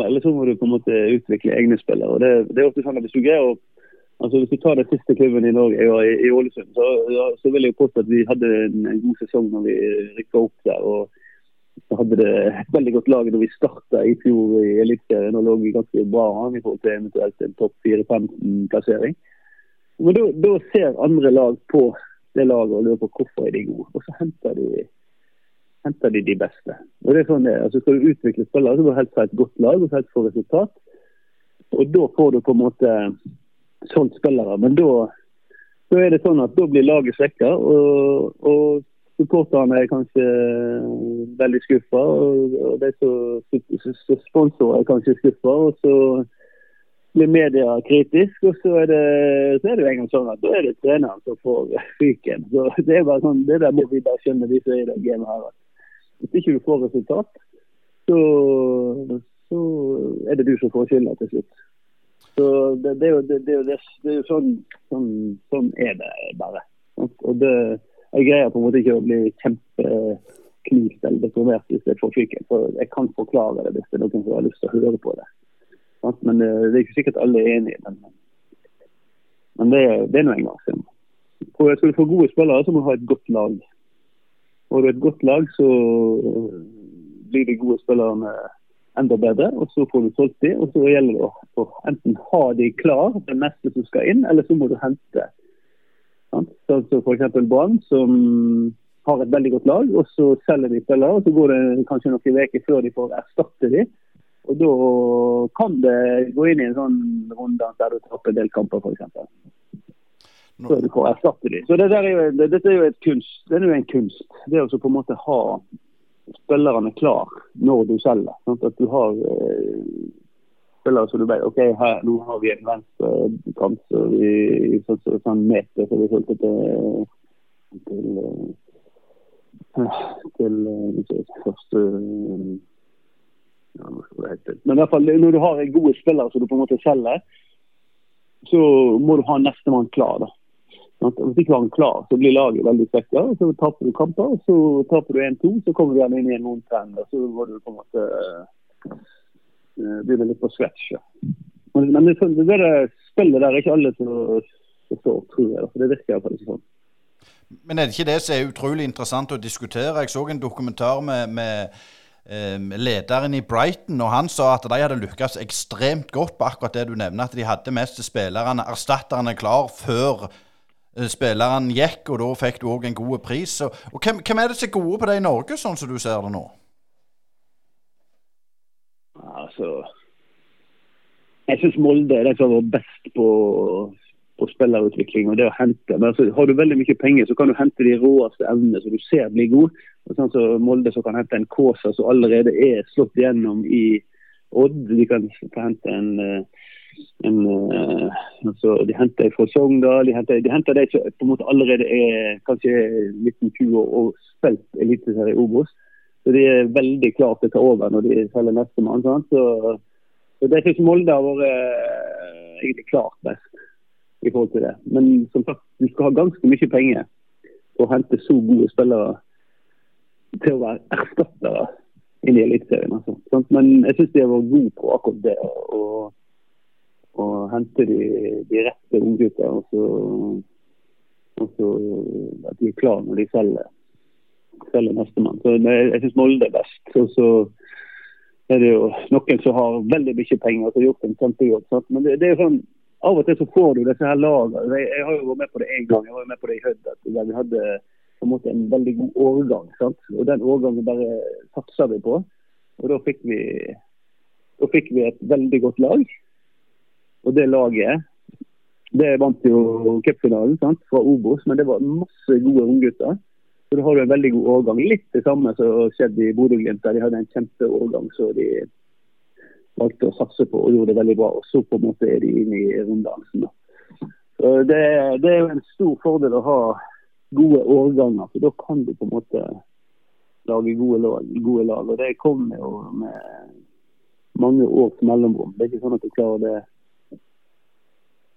D: eller så må du på en måte utvikle egne spillere. Og det, det er ofte sånn at Hvis du greier å altså hvis vi tar den siste klubben i Norge, i, i Ålesund, så, så, vil jeg påstå at vi hadde en, en god sesong når vi rykka opp der. og så hadde det et veldig godt lag når vi starta i fjor i Eliteserien og lå ganske bra an i forhold til eventuelt en topp 4-15-plassering. Men da, ser andre lag på det laget og lurer på hvorfor er de gode. Og så henter de, henter de de beste. Og det er sånn det altså Skal du utvikle spillere, så må du helst ha et godt lag og helst få resultat. Og da får du på en måte solgt spillere. Men da, da er det sånn at da blir laget svekka. Og, og supporterne er kanskje veldig skuffa, og de som sponsorer er kanskje skuffa. Og så blir media kritisk, og så er det, så er det jo en gang sånn at da er det treneren som får fyken. Så Det er bare sånn, det der må vi bare skjønne, vi som er i det gamet her. Hvis ikke du får resultat, så, så er det du som får skylda til slutt. Så det, det, er jo, det, det, er jo sånn, sånn, sånn er det bare. Og det jeg greier på en måte ikke å bli kjempeknust eller deprimert hvis jeg får fyken. For jeg kan forklare det hvis det er noen som har lyst til å høre på det. Men eh, det er ikke sikkert alle er enig i det. Men det, det er nå en gang sånn. For skal du få gode spillere, så må du ha et godt lag. Har du et godt lag, så blir de gode spillerne enda bedre. Og så får du solgt de, og så gjelder det å enten ha de klar, det meste som skal inn, eller så må du hente Sånn som f.eks. Brann, som har et veldig godt lag, og så selger de spillere. og Så går det kanskje noen uker før de får erstatte de. Og Da kan det gå inn i en sånn runde der du taper en del kamper, f.eks. Så du får erstatte de. Så det er jo, det, Dette er jo et kunst. Det er jo en kunst. Det å på en måte ha spillerne klar når du selger. Sånn at du har eh, spillere som du vet ok, her, nå har vi en venstrekant som vi så, så, sånn meter så vi fulgte til til, til, til første ja, Men i hvert fall når du har en god spiller som du på en måte selger, så må du ha nestemann klar. da. Hvis ikke han klar, så blir laget veldig svekka. Så taper du kamper, så taper du 1-2, så kommer du gjerne inn i en vond trend. Så var du på en måte Eh, blir det litt på scratch. Ja. Men, men det, det, der spillet der er ikke alle som forstår, tror jeg. For det virker iallfall ikke sånn.
A: Men er det ikke det som er utrolig interessant å diskutere? Jeg så en dokumentar med, med eh, lederen i Brighton, og han sa at de hadde lykkes ekstremt godt på akkurat det du nevner, at de hadde mest spillerne, erstatterne, klar før eh, spilleren gikk, og da fikk du òg en god pris. Og, og hvem, hvem, er det som er gode på det i Norge, sånn som du ser det nå?
D: Altså Jeg syns Molde er de som har vært best på, på spillerutvikling og det å hente. Men altså, Har du veldig mye penger, så kan du hente de råeste evnene som du ser blir gode. Sånn som Molde som kan hente en Kaasa som allerede er slått gjennom i Odd. De kan hente en, eh, en uh, altså, De henter fra Sogndal. De henter, de henter de som på en måte allerede er kanskje 19-20 år og spilt eliteserie Obos. Så de er veldig klare til å ta over når de selger nestemann. Så, så det syns Molde har vært eh, egentlig klart best i forhold til det. Men som sagt, du skal ha ganske mye penger for å hente så gode spillere til å være erstattere inn i Eliteserien. Altså. Men jeg syns de har vært gode på akkurat det. Og, og hente de, de rette unggutta. Og, så, og så at de er klare når de selger selger nestemann. Så jeg syns Molde er best. Og så er det jo noen som har veldig mye penger og har gjort en kjempejobb. Men det, det, er sånn, av og til så får du disse her lagene. Jeg, jeg, har jo vært med på det én gang. Jeg var med på det i Hødd. Vi hadde på en måte en veldig god årgang. Sant? Og den årgangen bare satsa vi på. Og da fikk vi, da fikk vi et veldig godt lag. Og det laget det vant jo cupfinalen fra Obos, men det var masse gode unggutter. Så da har du en veldig god årgang. Litt det samme som skjedde i Bodø-Glimt, der de hadde en kjempeårgang så de valgte å satse på og gjorde det veldig bra. Og så på en måte er de inne i runddansen. Så det, det er jo en stor fordel å ha gode årganger, for da kan du på en måte lage gode lag. Gode lag. Og det kommer jo med mange års mellomrom. Det er ikke sånn at du klarer det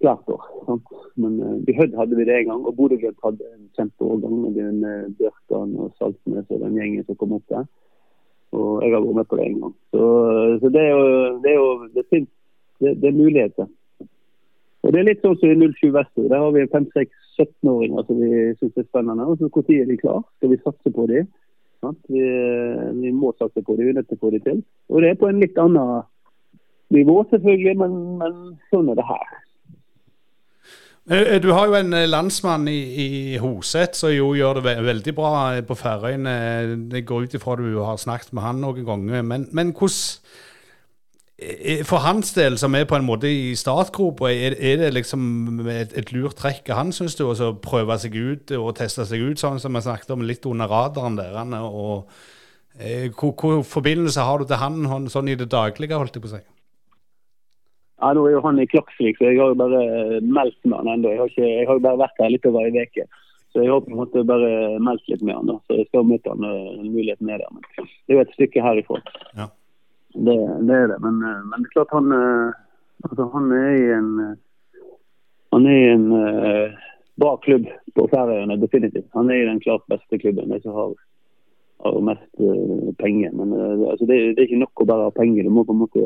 D: hvert år. Sant? Men uh, i Hødd hadde vi det en gang, og Bodø-Glimt hadde en kjempeårgang med uh, Bjørkan og Saltnes og den gjengen som kom opp der. Og jeg har vært med på det en gang. Så, så det er jo det er, jo, det finnes, det, det er muligheter. Og Det er litt sånn som i 07 Vestby. Der har vi 5-6-17-åringer som vi syns er spennende. Og så Når er de klar? Skal vi satse på dem? Vi, vi, må satse på dem, vi er nødt til å få dem til. Og Det er på en litt annen nivå, selvfølgelig, men, men sånn er det her.
B: Eh, du har jo en eh, landsmann i, i Hoset som jo gjør det veldig bra eh, på Færøyene. Det går ut ifra du har snakket med han noen ganger. Men, men hvordan For hans del, som er på en måte i startgropa, er, er, det liksom et, et lurt trekk han, syns du, å prøve seg ut og teste seg ut, sånn som vi snakket om litt under radaren der? Og, eh, hvor, forbindelse har du til han sånn i det daglige, holdt jeg på å si?
D: Ja, Nå er jo han i Klaksvik, så jeg har jo bare meldt med han ennå. Jeg, jeg, har jo bare vært her litt over ei uke. Så jeg har på en måte bare meldt litt med han. da. Så jeg skal møte han en mulighet med der. Men det er jo et stykke herifra. Ja. Det, det, er det. Men, men, det er klart han, altså, han er i en han er i en uh, bra klubb på Færøyene, definitivt. Han er i den klart beste klubben. De som har, har mest uh, penger. Men uh, altså, det, det, er ikke nok å bare ha penger. Du må på en måte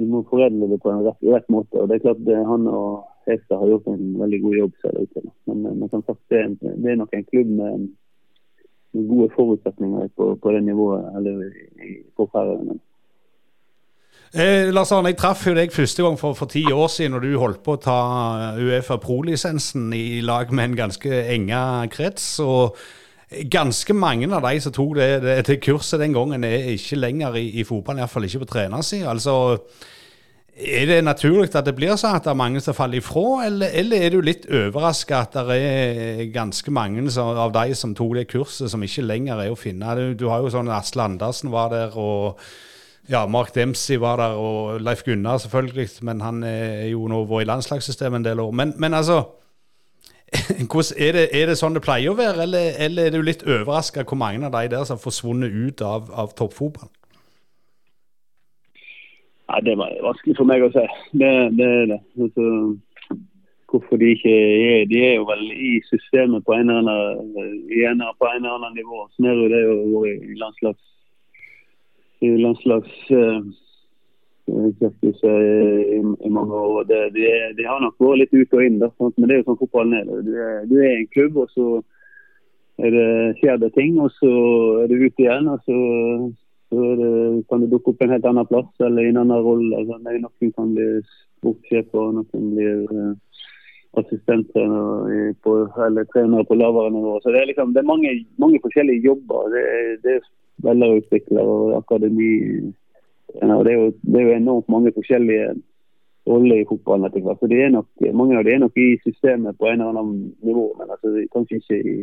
D: du må foredle det på en rett, rett måte. og det er klart Han og Hestad har gjort en veldig god jobb. ser det ut Men, men som sagt, det, er, det er nok en klubb med, med gode forutsetninger på, på, det nivået eller på Færøyene.
B: Eh, Lars Arne, jeg traff jo deg første gang for, for ti år siden, når du holdt på å ta Uefa Pro-lisensen i lag med en ganske enga krets. og Ganske mange av de som tok det, det, det kurset den gangen, er ikke lenger i, i fotballen, iallfall ikke på trenersida. Altså, er det naturlig at det blir sånn at det er mange som faller ifra, eller, eller er du litt overraska at det er ganske mange av de som tok det kurset, som ikke lenger er å finne? Du, du har jo sånn Asle Andersen var der, og ja, Mark Dempsey var der, og Leif Gunnar selvfølgelig, men han er jo nå vært i landslagssystemet en del år. Men, men altså er det, er det, sånn det pleier å være, eller, eller er du litt overraska hvor mange av de der som har forsvunnet ut av, av toppfotballen?
D: Ja, det var vanskelig for meg å si. Det, det er det. Altså, hvorfor de ikke er De er jo vel i systemet på en eller annen, på en eller annen nivå. Sånn er det jo være i landslags, i landslags uh, i, i mange år. Det, de, de, har nok vært litt ut og inn, da, men det er jo sånn fotballen er. Du, er. er i en klubb, og så det, skjer det ting, og så er du ute igjen. og så, så det, kan du dukke opp en helt annen plass eller i en annen rolle. Altså, noen kan bli sportssjef, og noen blir uh, assistenttrener eller trener på lavere nivå. Så Det er, liksom, det er mange, mange forskjellige jobber. Det, det er spillerutvikler og akademi og det er, jo, det er jo enormt mange forskjellige roller i fotballen etter hvert. Så det er nok, Mange av dem er nok i systemet på en eller annen nivå, men altså, kanskje ikke i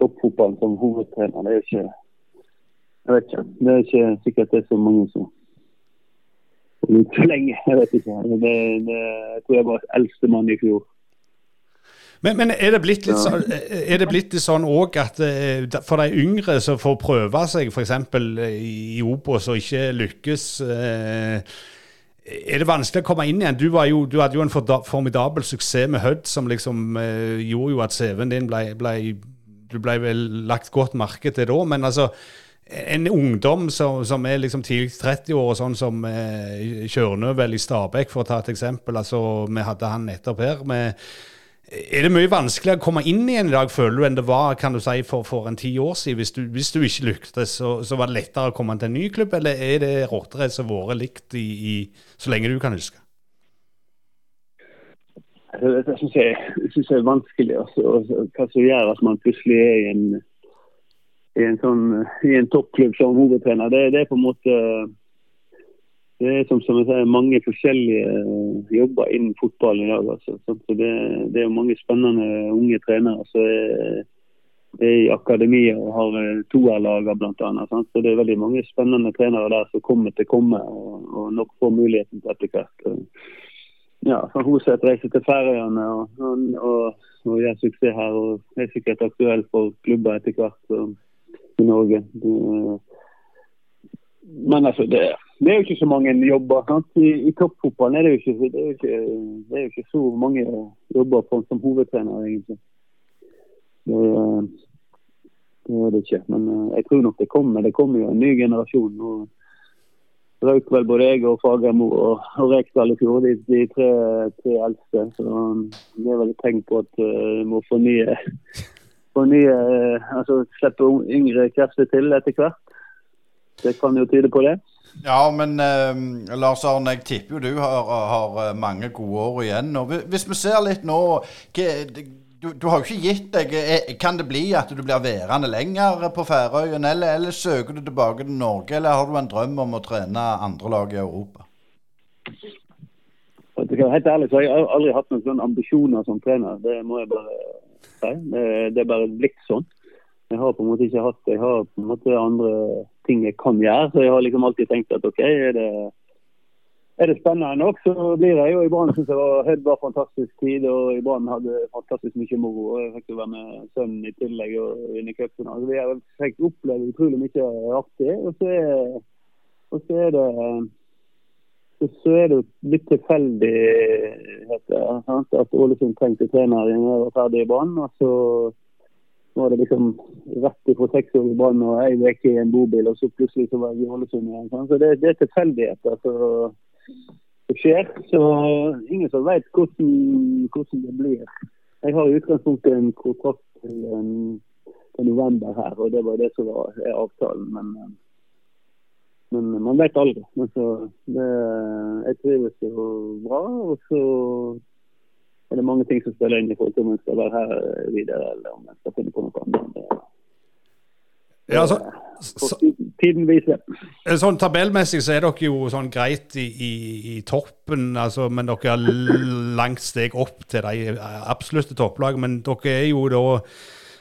D: toppfotballen som hovedtrener. Det er ikke jeg vet ikke. Det er ikke sikkert det er så mange som litt for lenge. Jeg vet ikke. Det, det, jeg tror jeg var eldstemann i fjor.
B: Men, men, er det blitt litt, sånn, er det blitt litt sånn at eh, for de yngre som får prøve seg f.eks. i Obos og ikke lykkes eh, er det vanskelig å komme inn igjen? Du, jo, du hadde jo en formidabel suksess med Hødd, som liksom eh, gjorde jo at CV-en din ble, ble, Du ble vel lagt godt merke til da, men altså en ungdom som, som er liksom tidlig 30 år, og sånn som eh, Kjørnø i Stabæk, for å ta et eksempel. altså Vi hadde han nettopp her. med er det mye vanskeligere å komme inn igjen i dag, føler du, enn det var kan du si, for, for en ti år siden? Hvis du, hvis du ikke lyktes, så, så, var det lettere å komme til en ny klubb, eller er det råtterett som har vært likt i, i, så lenge du kan huske?
D: Det syns jeg, synes jeg er vanskelig. Altså, hva som gjør at man plutselig er i en, i en, sånn, i en toppklubb som hovedtrener. Det, det, er på en måte det er som, som jeg sier, mange forskjellige jobber innen fotball i dag. Altså. Så det, det er mange spennende unge trenere som er, er i akademia og har toerlager bl.a. Så det er veldig mange spennende trenere der som kommer til å komme og, og nok får muligheten til etter hvert. Ja, Hoseth reiser til Færøyene og, og, og, og gjør suksess her. og er sikkert aktuell for klubber etter hvert i Norge. Det, men altså, det, det, er jo ikke så mange jobber. I, I, toppfotballen er det, jo ikke, det, er jo ikke, det er jo ikke så mange jobber på, som hovedtrener, egentlig. Det, det er det ikke. Men eh, jeg tror nok det kommer. Det kommer jo en ny generasjon. og røk vel både jeg og Fagermo og, og Rekdal i fjor, de, de tre, tre, eldste. Så det er vel et tegn på at uh, vi må fornye, fornye uh, altså slippe yngre krefter til etter hvert. Det kan jo tyde på det.
A: Ja, men eh, Lars Arne, jeg tipper jo du har, har, mange gode år igjen. Og hvis vi ser litt nå du, du, har jo ikke gitt deg. Kan det bli at du blir værende lenger på Færøyene, eller, eller, søker du tilbake til Norge, eller har du en drøm om å trene andre lag i Europa?
D: Helt ærlig så har jeg aldri hatt noen sånne ambisjoner som trener. Det må jeg bare si. Det, det er bare blitt sånn. Jeg har på en måte ikke hatt Jeg har på en måte andre ting jeg kan gjøre. Så jeg har liksom alltid tenkt at OK, er det, er det spennende nok, så blir det jo. I Brann syns jeg Hødd var fantastisk tid, og i Brann hadde fantastisk mye moro. og Jeg fikk jo være med sønnen i tillegg og vinne cupfinalen. Vi har fikk oppleve utrolig mye artig. Og så er, og så er det så er det litt tilfeldig at Ålesund trengte trener når jeg var ferdig i Brann. Og så var det liksom rett ifra seks år i Brann og ei uke i en bobil, og så plutselig så var jeg i Ålesund igjen. Sånn. Så det, det er tilfeldigheter som skjer. Så ingen som vet hvordan, hvordan, det blir. Jeg har i utgangspunktet en kontrakt til, til, november her, og det var det som var avtalen. Men, men man vet aldri. Men så, det, jeg trives jo bra. og så er det mange ting som spiller inn i forhold til om en skal være her videre, eller om en skal finne på noe annet.
B: Ja, altså, så,
D: tiden viser.
B: Sånn Tabellmessig så er dere jo sånn greit i, i, i toppen, altså, men dere har langt steg opp til de absolutte topplagene. Men dere er jo da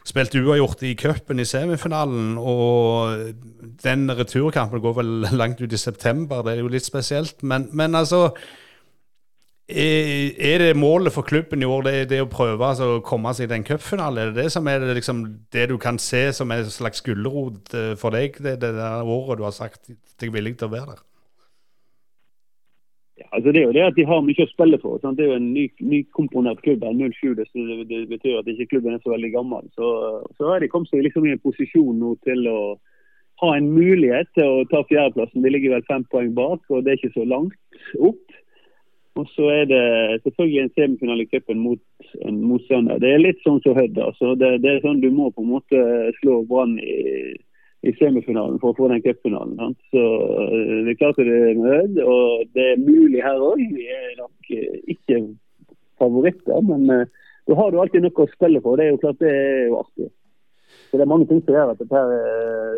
B: spilt uavgjort i cupen i semifinalen, og den returkampen går vel langt ut i september. Det er jo litt spesielt. Men, men altså er det målet for klubben i år det, det å prøve altså, å komme seg i den cupfinalen? Er det det som er det, liksom, det du kan se som en slags gulrot eh, for deg det, det året du har sagt deg villig til å være der?
D: Ja, altså det er jo det at de har mye å spille for. Sant? Det er jo en ny, nykomponert klubb. 07, det, det, betyr at ikke klubben er så veldig gammel. Så, så har de kommet seg liksom i en posisjon nå til å ha en mulighet til å ta fjerdeplassen. De ligger vel fem poeng bak, og det er ikke så langt opp. Og så er det selvfølgelig en semifinale i cupen mot en motstander. Det er litt sånn som Hødd. Altså. Det, det, er sånn Du må på en måte slå Brann i, i, semifinalen for å få den cupfinalen. Så eh, det er klart at det er med Hødd, og det er mulig her òg. Vi er nok eh, ikke favoritter, men uh, da har du alltid noe å spille for. Det er jo klart det er jo artig. Så Det er mange ting som gjør at dette her,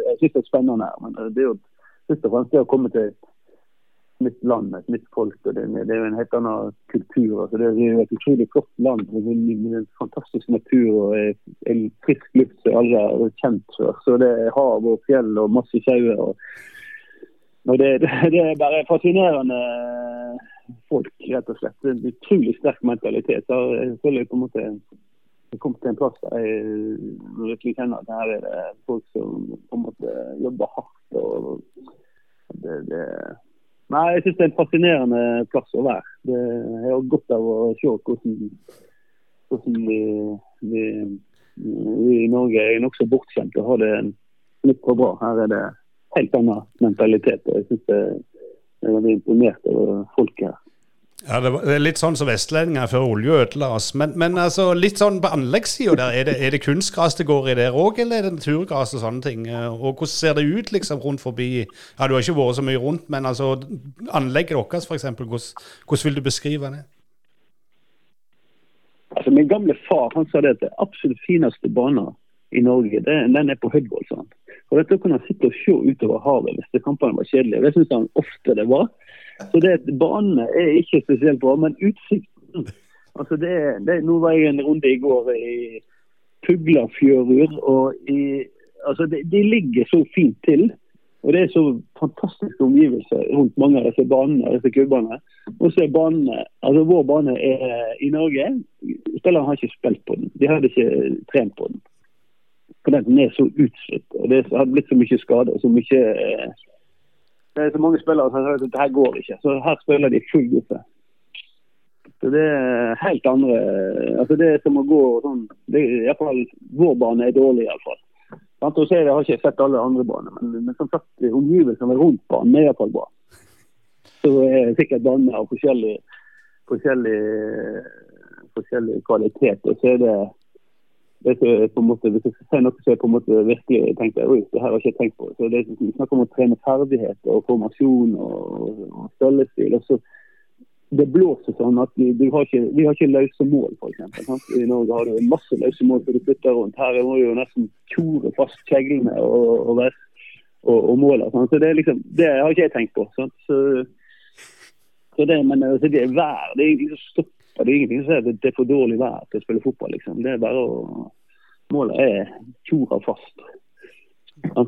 D: jeg synes er spennende. her, men det er jo først og fremst det å komme til nytt land, et nytt folk. og Det, det er jo en helt annen kultur. Altså, det er jo et utrolig flott land med en fantastisk natur og en frisk luft som alle har kjent før. Så det er hav og fjell og masse sauer. Og, og det, det, er bare fascinerende folk, rett og slett. En utrolig sterk mentalitet. Jeg føler på en måte jeg kom til en plass der jeg virkelig kjenner at her er det folk som på en måte jobber hardt. og det, det Nei, jeg syns det er en fascinerende plass å være. Det, har godt av å se hvordan, hvordan vi, vi, vi, i Norge er nokså bortskjemte og har det litt for bra. Her er det helt annen mentalitet. og Jeg syns jeg er veldig imponert over folket her.
B: Ja, Det er litt sånn som vestlendinger før olje ødela oss. Men, men altså, litt sånn på anleggssida der, er det, det kunstgras det går i der òg, eller er det naturgras og sånne ting? Og hvordan ser det ut liksom rundt forbi Ja, Du har ikke vært så mye rundt, men altså anlegget deres f.eks., hvordan, hvordan vil du beskrive det?
D: Altså, Min gamle far han sa det at det absolutt fineste banen i Norge, det, den er på Høydvoll. Og dette kunne han sitte og se utover havet hvis kampene var kjedelige. Det syns han ofte det var. Så det, banene er ikke spesielt bra, men utsikten altså det, det, Nå var jeg en runde i går i Puglafjørur. og i, altså det, De ligger så fint til. Og Det er så fantastiske omgivelser rundt mange av disse banene disse klubbene. Og så er banene, altså Vår bane er i Norge. Spillerne har ikke spilt på den. De hadde ikke trent på den. For den er så utslitt. og Det har blitt så mye skader. så mye eh, Det er så mange spillere som har sagt at det her går ikke. Så her spiller de full gruppe. Så det er helt andre altså Det er som å gå sånn det i hvert fall, Vår bane er dårlig, iallfall. Og det, jeg har ikke sett alle andre baner, men, men som sagt, omgivelsene rundt banen er iallfall bra. Så er sikkert baner av forskjellig, forskjellig, forskjellig kvalitet. Og så er det det er på en måte, Hvis jeg skal si noe som jeg på en måte virkelig tenkte oi, det her har jeg ikke tenkt på. så Det er snakk om å trene ferdigheter og formasjon og, og støllestil. og det blåser sånn at vi, har, ikke, vi har ikke løse mål, f.eks. I Norge har du masse løse mål som du flytter rundt. Her må du jo nesten tjore fast kjeglene og, og, og, og måler. Så det, liksom, det, har ikke jeg tenkt på. Så, så det, men så det er vær. Det er ingenting stopper. Det er ingenting som sier at det er for dårlig vær til å spille fotball. Liksom. Det er bare å Målet er tjora fast.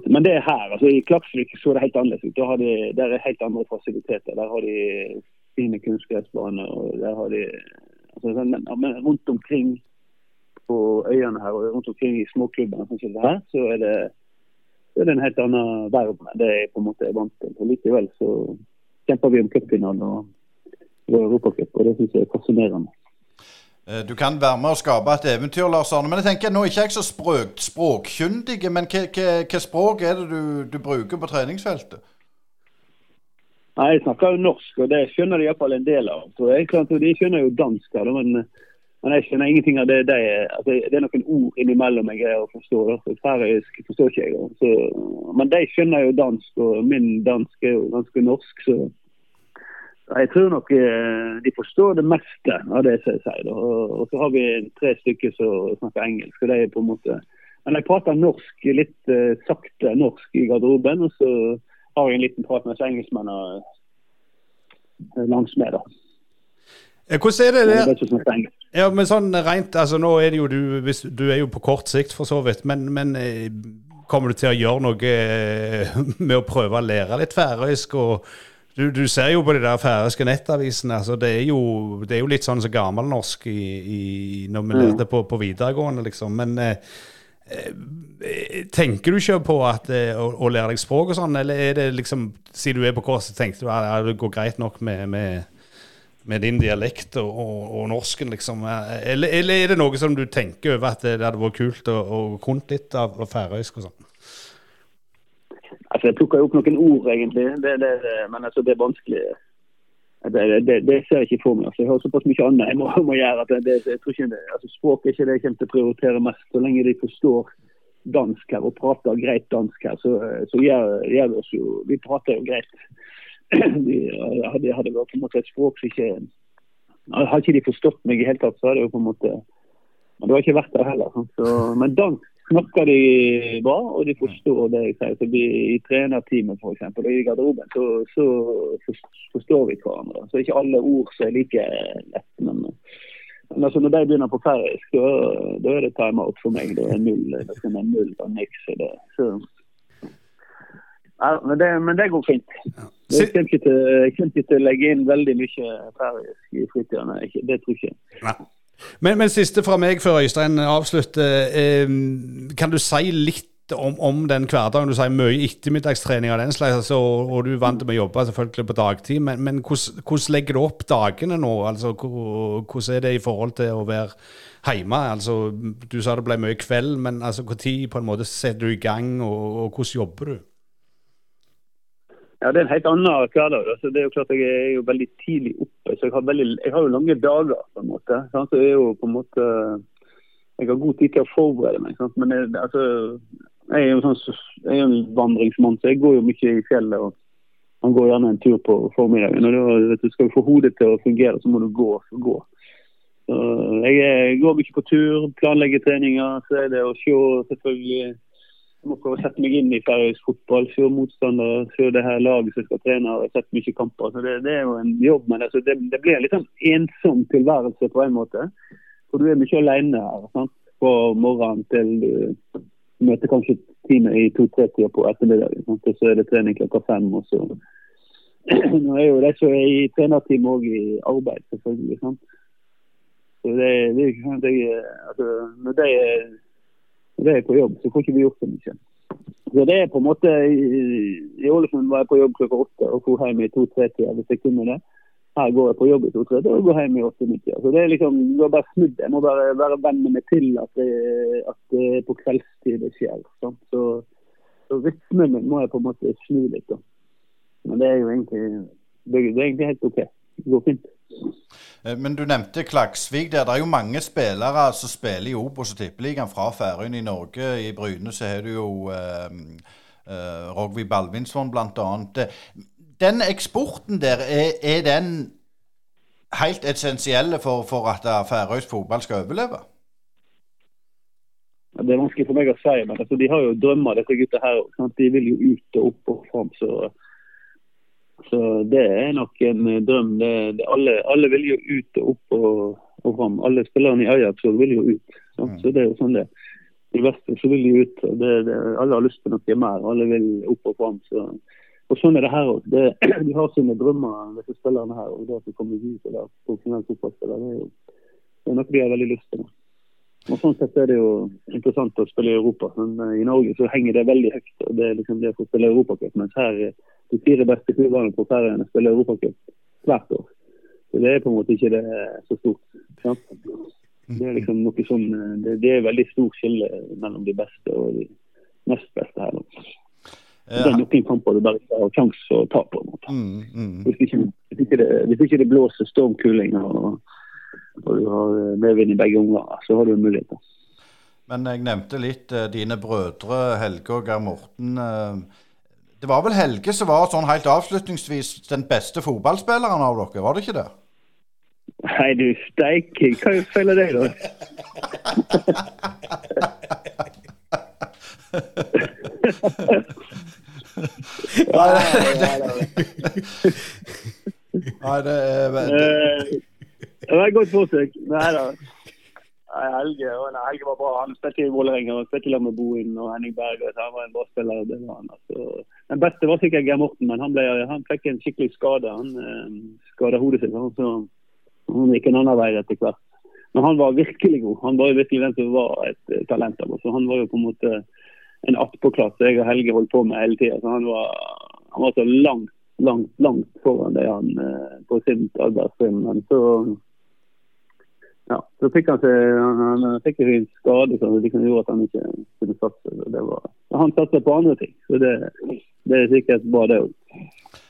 D: Men det er her. altså I Klaksvik så det helt annerledes ut. De, der er helt andre fasiliteter. Der har de fine kunstgressbaner. og der har de altså, men Rundt omkring på øyene her og rundt omkring i småklubbene sånn her, så er det, så er en helt annen verden det jeg på en måte er vant til. Og Likevel så kjemper vi om cupfinalen og Europacup, og det syns jeg er fascinerende.
A: Eh, du kan være med og skape et eventyr, Lars Arne. Men jeg tenker, nå er ikke jeg så språk, språkkyndig, men hva språk er det du, du bruker på treningsfeltet?
D: Nei, Jeg snakker jo norsk, og det skjønner de iallfall en del av. Så jeg, De skjønner jo dansk, men, men, jeg skjønner ingenting av det. Er, altså, det er noen ord innimellom jeg greier å forstå. Da. Færøysk forstår ikke jeg. Så, men de skjønner jo dansk, og min dansk er jo ganske norsk. så jeg tror nok eh, de forstår det meste av det jeg sier. Og, og så har vi tre stykker som snakker engelsk. og det er på en måte... Men jeg prater norsk, litt uh, sakte norsk i garderoben. og så har jeg en liten prat med engelskmennene eh, langs med. da.
B: Hvordan er det der? Ja, men sånn rent, altså nå er det jo du, du er jo på kort sikt for så vidt, men, men eh, kommer du til å gjøre noe eh, med å prøve å lære litt færøysk? og du, du, ser jo på de der færøyske nettavisene. altså det er, jo, det er jo litt sånn som gammelnorsk i, i, når vi lærte på, på videregående, liksom. Men eh, Eh, tenker du ikke på at, eh, å, å, lære deg språk og sånn, eller er det liksom Siden du er på kurs, tenker du at det går greit nok med, med, med din dialekt og, og, og, norsken, liksom? Eller, eller, er det noe som du tenker over at det, hadde vært kult å, kunne litt av, av færøysk og sånn?
D: Altså, Jeg plukker jo opp noen ord, egentlig, det, det, men altså, det er vanskelig. Det, det, ser jeg ikke for meg. Altså, jeg har såpass mye annet jeg må, må gjøre. at det, jeg tror ikke det, altså, Språk er ikke det jeg kommer til å prioritere mest. Så lenge de forstår dansk her og prater greit dansk her, så, så gjør, gjør vi oss jo Vi prater jo greit. De, hadde, hadde vært på en måte et språk som ikke Hadde ikke de forstått meg i hele tatt, så hadde jeg jo på en måte Men det har ikke vært der heller. Så, men dansk snakker de bra, og de forstår det jeg sier. Så vi, I trenerteamet f.eks. og i garderoben så, så, forstår vi hverandre. Så ikke alle ord som er like lett. Men, men altså, når de begynner på færøysk, da, da, er det time-out for meg. Da er null, det er null og niks. Det, så. Ja, men, det, men det går fint. Jeg kommer ikke til å legge inn veldig mye færøysk i fritida. Det tror jeg ikke.
B: Men, men, siste fra meg før Øystein avslutter. Eh, kan du si litt om, om, den hverdagen? Du sier mye ettermiddagstrening av den slags, altså, og du er vant til å jobbe selvfølgelig på dagtid. Men, men hvordan, hvordan, legger du opp dagene nå? Altså, hvordan er det i forhold til å være hjemme? Altså, du sa det ble mye kveld, men altså, når setter du i gang, og, og hvordan jobber du?
D: Ja, Det er en helt annen hverdag. Altså, det er jo klart Jeg er jo veldig tidlig oppe, så jeg har, veldig, jeg har jo lange dager. på en måte. Så jeg er jo på en måte, jeg har god tid til å forberede meg. Sant? Men jeg, altså, jeg er jo sånn, jeg er en vandringsmann, så jeg går jo mye i fjellet. og Man går gjerne en tur på formiddagen. og da, du, Skal du få hodet til å fungere, så må du gå. Så gå. Så jeg, jeg går mye på tur, planlegger treninger. Så er det å se selvfølgelig jeg må prøve å sette meg inn i færøysk fotball. Se motstandere, se det her laget som skal trene. Jeg har sett mye kamper. så Det, det er jo en jobb, men altså, det, det, blir en litt sånn ensom tilværelse på en måte. For du er mye alene her. sant? Fra morgenen til du møter kanskje teamet i to-tre-tida på ettermiddagen. sant? Og så er det trening klokka fem. og så Nå er jo de som er i trenerteam òg i arbeid, selvfølgelig. sant? Så det, det, jeg, altså, når de er når jeg er på jobb, så får ikke vi gjort så mye. Så det er på en måte, I Ålesund var jeg på jobb klokka åtte og dro hjem i to-tre-tida hvis jeg kunne det. Her går jeg på jobb i to-tre og går hjem i åtte-ni-tida. Så det er liksom, du har bare snudd. Jeg må bare være venne meg til at det, at det på kveldstid det skjer. Sant? Så, så rytmen min må jeg på en måte snu litt. Da. Men det er jo egentlig, det er egentlig helt OK. Det går fint.
A: Eh, men du nevnte Klaksvik. der. Det er jo mange spillere som spiller i Obos og Tippeligaen fra Færøyene i Norge. I Bryne så har du jo eh, eh, Rogvi Balvinsson bl.a. Den eksporten der, er, er, den helt essensiell for, for at færøysk fotball skal overleve?
D: Det er vanskelig for meg å si, men altså, de har jo drømmer, disse gutta her Sant? De vil jo ut og opp og fram. så så det er nok en eh, drøm. Det, det, alle, alle, vil jo ut og opp og, og fram. Alle spillerne i Ajax vil jo ut. Mm. Så det er jo sånn det I Vest så vil de ut. Det, det, alle har lyst til noe mer. Alle vil opp og fram. Så, og sånn er det her òg. De har sine drømmer, disse spillerne her. Og det at de kommer ut og er jo det er noe de har veldig lyst til. Og Sånn sett er det jo interessant å spille i Europa. Men eh, i Norge så henger det veldig høyt. og Det er liksom det for å spille Europacup. Mens her de fire beste klubbene på Færøyene spiller Europacup hvert år. Så det er på en måte ikke det så stort. Sant? Det er liksom noe sånn, det, det er veldig stor skille mellom de beste og de nest beste her. nå. Det er noen kamper du bare ikke har sjanse å ta på. en måte. Mm, mm. Hvis, ikke, hvis, ikke det, hvis, ikke, det, blåser stormkuling og, og, du har medvind i begge omganger, så har du muligheter.
A: Men jeg nevnte litt uh, dine brødre Helge og Geir Morten. Uh, det var vel Helge som var sånn helt avslutningsvis den beste fotballspilleren av dere, var det ikke det?
D: Nei, du steike. Hva feiler deg, da?
A: Nei, det det,
D: Det var et godt forsøk. Nei da. Helge, Helge var bra. Han spilte i Vålerenga og spilte med Bohin og Henning Berg. Han var en bra spiller. det var han. Altså. Den beste var sikkert Geir Morten, men han, ble, han, fikk en skikkelig skade. Han eh, skada hodet sitt. Så han gikk en annen vei etter hvert. Men han var virkelig god. Han var jo virkelig den som var et talent talent. oss. han var jo på en måte en attpåklasse jeg og Helge holdt på med hele tida. Han, han, var så langt, langt, langt foran det han uh, på sin alderstrinn. Men så ja, så fikk han, seg, han, han fikk en skade som liksom gjorde at han ikke kunne satse. Det var, han satset på andre ting, så det, det er sikkert bra, det òg.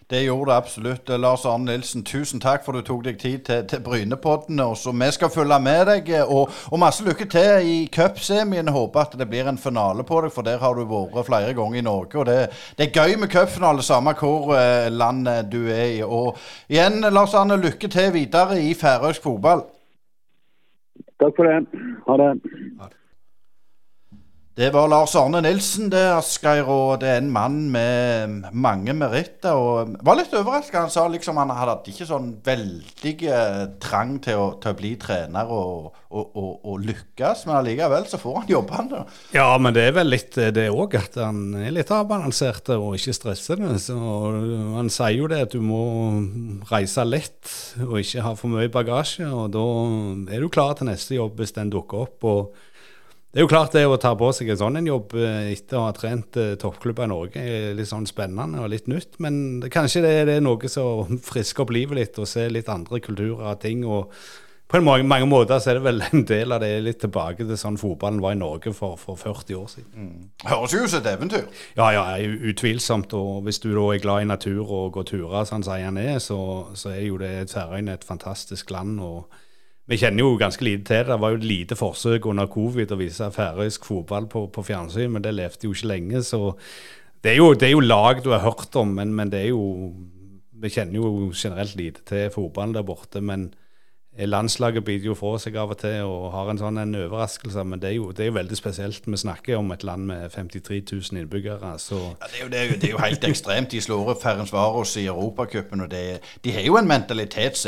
A: Det gjorde det absolutt. Lars Arne Nilsen, tusen takk for du tok deg tid til, til Brynepodden. Vi skal følge med deg. Og, og masse lykke til i cupsemien. Håper at det blir en finale på deg, for der har du vært flere ganger i Norge. Og det, det er gøy med cupfinale, samme hvor eh, land du er i. Og igjen, Lars Arne, lykke til videre i færøysk fotball.
D: Takk for det. Ha det.
A: Det var Lars Arne Nilsen, det, Asgeir. Og det er en mann med mange meritter. Og var litt overraska. Han sa liksom han hadde ikke sånn veldig eh, trang til å, til å bli trener og, og, og, og, lykkes, men allikevel så får han jobbene.
B: Ja, men det er vel litt det òg, at han er litt avbalansert og ikke stressende. Så han sier jo det at du må reise lett og ikke ha for mye bagasje. Og da er du klar til neste jobb hvis den dukker opp. og det er jo klart det å ta på seg en sånn en jobb eh, etter å ha trent eh, toppklubber i Norge er litt sånn spennende og litt nytt. Men det, kanskje det, det, er noe som frisker opp livet litt, og se litt andre kulturer og ting. og på en mange, mange, måter så er det vel en del av det litt tilbake til sånn fotballen var i Norge for, for 40 år siden. Mm.
A: Høres jo ut som et eventyr.
B: Ja, ja, utvilsomt. Og hvis du da er glad i natur og går turer, sånn som han er, så, så er jo det Færøyene et fantastisk land. og vi kjenner jo ganske lite til det. Det var jo lite forsøk under covid å vise færøysk fotball på, på, fjernsyn, men det levde jo ikke lenge. Så det er jo, det er jo lag du har hørt om, men, men, det er jo Vi kjenner jo generelt lite til fotballen der borte. Men landslaget biter jo fra seg av og til og har en sånn en overraskelse, men det er, jo, det er jo veldig spesielt. Vi snakker om et land med 53 000 innbyggere. så...
A: Ja, det, er jo, det, er jo, det, er jo, helt ekstremt. De slår opp Ferencvaros i Europacupen, og de har jo en mentalitet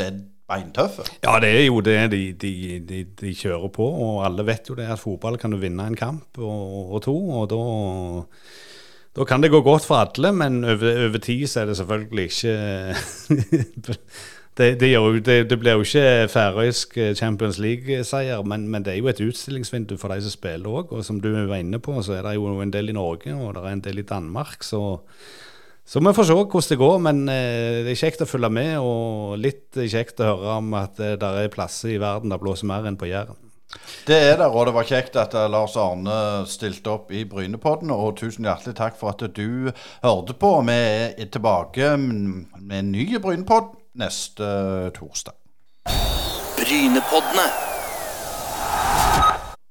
A: beintøffe.
B: Ja, det er jo det de, de, de, de, kjører på, og alle vet jo det at fotball kan du vinne en kamp og, og to, og da da kan det gå godt for alle, men over, over tid så er det selvfølgelig ikke det, det, jo, det, det, blir jo ikke færøysk Champions League-seier, men, men, det er jo et utstillingsvindu for de som spiller òg. Og som du var inne på, så er det jo en del i Norge, og det er en del i Danmark. Så, så vi får se hvordan det går. Men eh, det er kjekt å følge med, og litt kjekt å høre om at eh, det er plasser i verden der blåser mer enn på Jæren.
A: Det er det, og det var kjekt at eh, Lars Arne stilte opp i Brynepodden. Og tusen hjertelig takk for at du hørte på. Vi er tilbake med en ny Brynepodd neste torsdag. Brynepoddene.